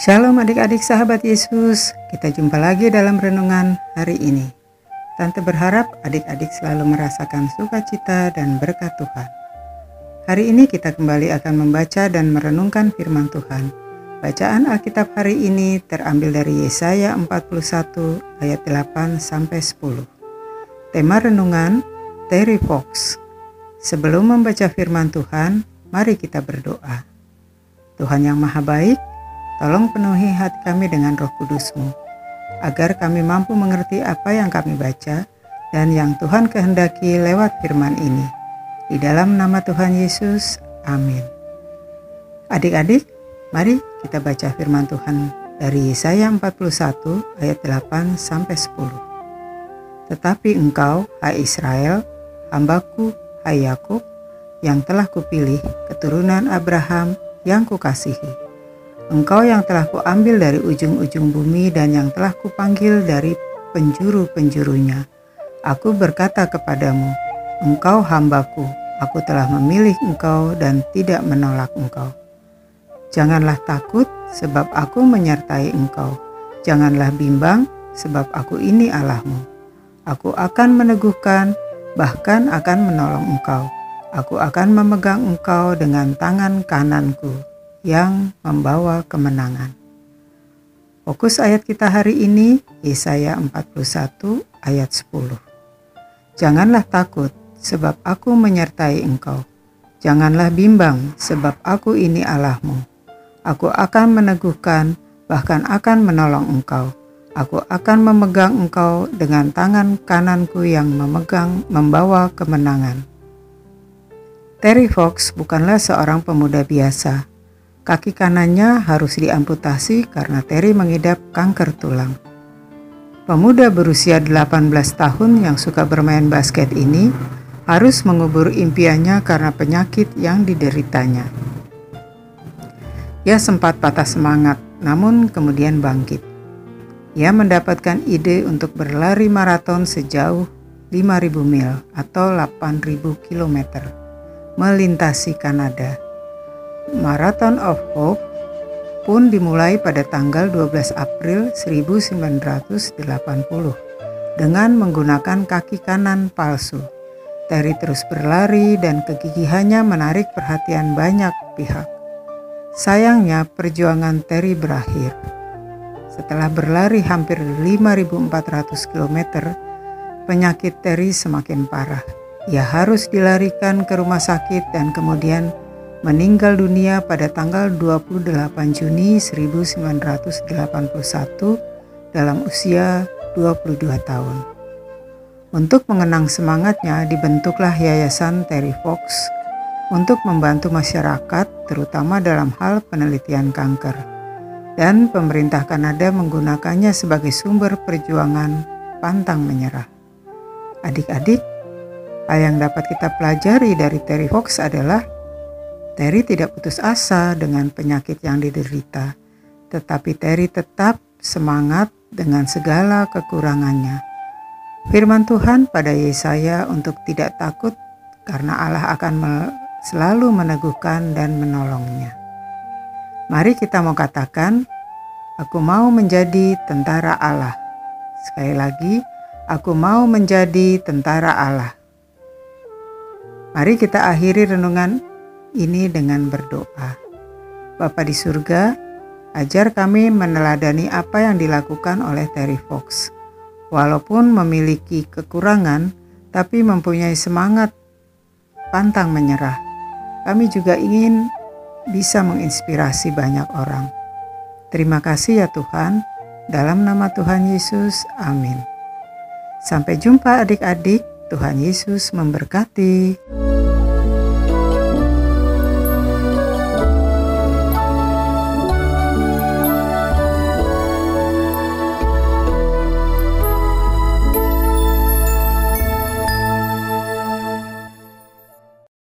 Shalom adik-adik sahabat Yesus, kita jumpa lagi dalam renungan hari ini. Tante berharap adik-adik selalu merasakan sukacita dan berkat Tuhan. Hari ini kita kembali akan membaca dan merenungkan firman Tuhan. Bacaan Alkitab hari ini terambil dari Yesaya 41 ayat 8 sampai 10. Tema renungan Terry Fox. Sebelum membaca firman Tuhan, mari kita berdoa. Tuhan yang Maha Baik, Tolong penuhi hati kami dengan roh kudusmu, agar kami mampu mengerti apa yang kami baca dan yang Tuhan kehendaki lewat firman ini. Di dalam nama Tuhan Yesus, amin. Adik-adik, mari kita baca firman Tuhan dari Yesaya 41 ayat 8 sampai 10. Tetapi engkau, hai Israel, hambaku, hai Yakub, yang telah kupilih, keturunan Abraham yang kukasihi Engkau yang telah kuambil dari ujung-ujung bumi dan yang telah kupanggil dari penjuru-penjurunya. Aku berkata kepadamu, Engkau hambaku, aku telah memilih engkau dan tidak menolak engkau. Janganlah takut sebab aku menyertai engkau. Janganlah bimbang sebab aku ini Allahmu. Aku akan meneguhkan, bahkan akan menolong engkau. Aku akan memegang engkau dengan tangan kananku yang membawa kemenangan. Fokus ayat kita hari ini Yesaya 41 ayat 10. Janganlah takut sebab aku menyertai engkau. Janganlah bimbang sebab aku ini Allahmu. Aku akan meneguhkan bahkan akan menolong engkau. Aku akan memegang engkau dengan tangan kananku yang memegang membawa kemenangan. Terry Fox bukanlah seorang pemuda biasa Kaki kanannya harus diamputasi karena Terry mengidap kanker tulang. Pemuda berusia 18 tahun yang suka bermain basket ini harus mengubur impiannya karena penyakit yang dideritanya. Ia sempat patah semangat, namun kemudian bangkit. Ia mendapatkan ide untuk berlari maraton sejauh 5.000 mil atau 8.000 km melintasi Kanada Marathon of Hope pun dimulai pada tanggal 12 April 1980 dengan menggunakan kaki kanan palsu. Terry terus berlari dan kegigihannya menarik perhatian banyak pihak. Sayangnya perjuangan Terry berakhir. Setelah berlari hampir 5.400 km, penyakit Terry semakin parah. Ia harus dilarikan ke rumah sakit dan kemudian meninggal dunia pada tanggal 28 Juni 1981 dalam usia 22 tahun. Untuk mengenang semangatnya dibentuklah Yayasan Terry Fox untuk membantu masyarakat terutama dalam hal penelitian kanker. Dan pemerintah Kanada menggunakannya sebagai sumber perjuangan pantang menyerah. Adik-adik, hal yang dapat kita pelajari dari Terry Fox adalah Terry tidak putus asa dengan penyakit yang diderita, tetapi Terry tetap semangat dengan segala kekurangannya. Firman Tuhan pada Yesaya untuk tidak takut karena Allah akan selalu meneguhkan dan menolongnya. Mari kita mau katakan, aku mau menjadi tentara Allah. Sekali lagi, aku mau menjadi tentara Allah. Mari kita akhiri renungan ini dengan berdoa. Bapa di surga, ajar kami meneladani apa yang dilakukan oleh Terry Fox. Walaupun memiliki kekurangan, tapi mempunyai semangat pantang menyerah. Kami juga ingin bisa menginspirasi banyak orang. Terima kasih ya Tuhan. Dalam nama Tuhan Yesus, amin. Sampai jumpa adik-adik. Tuhan Yesus memberkati.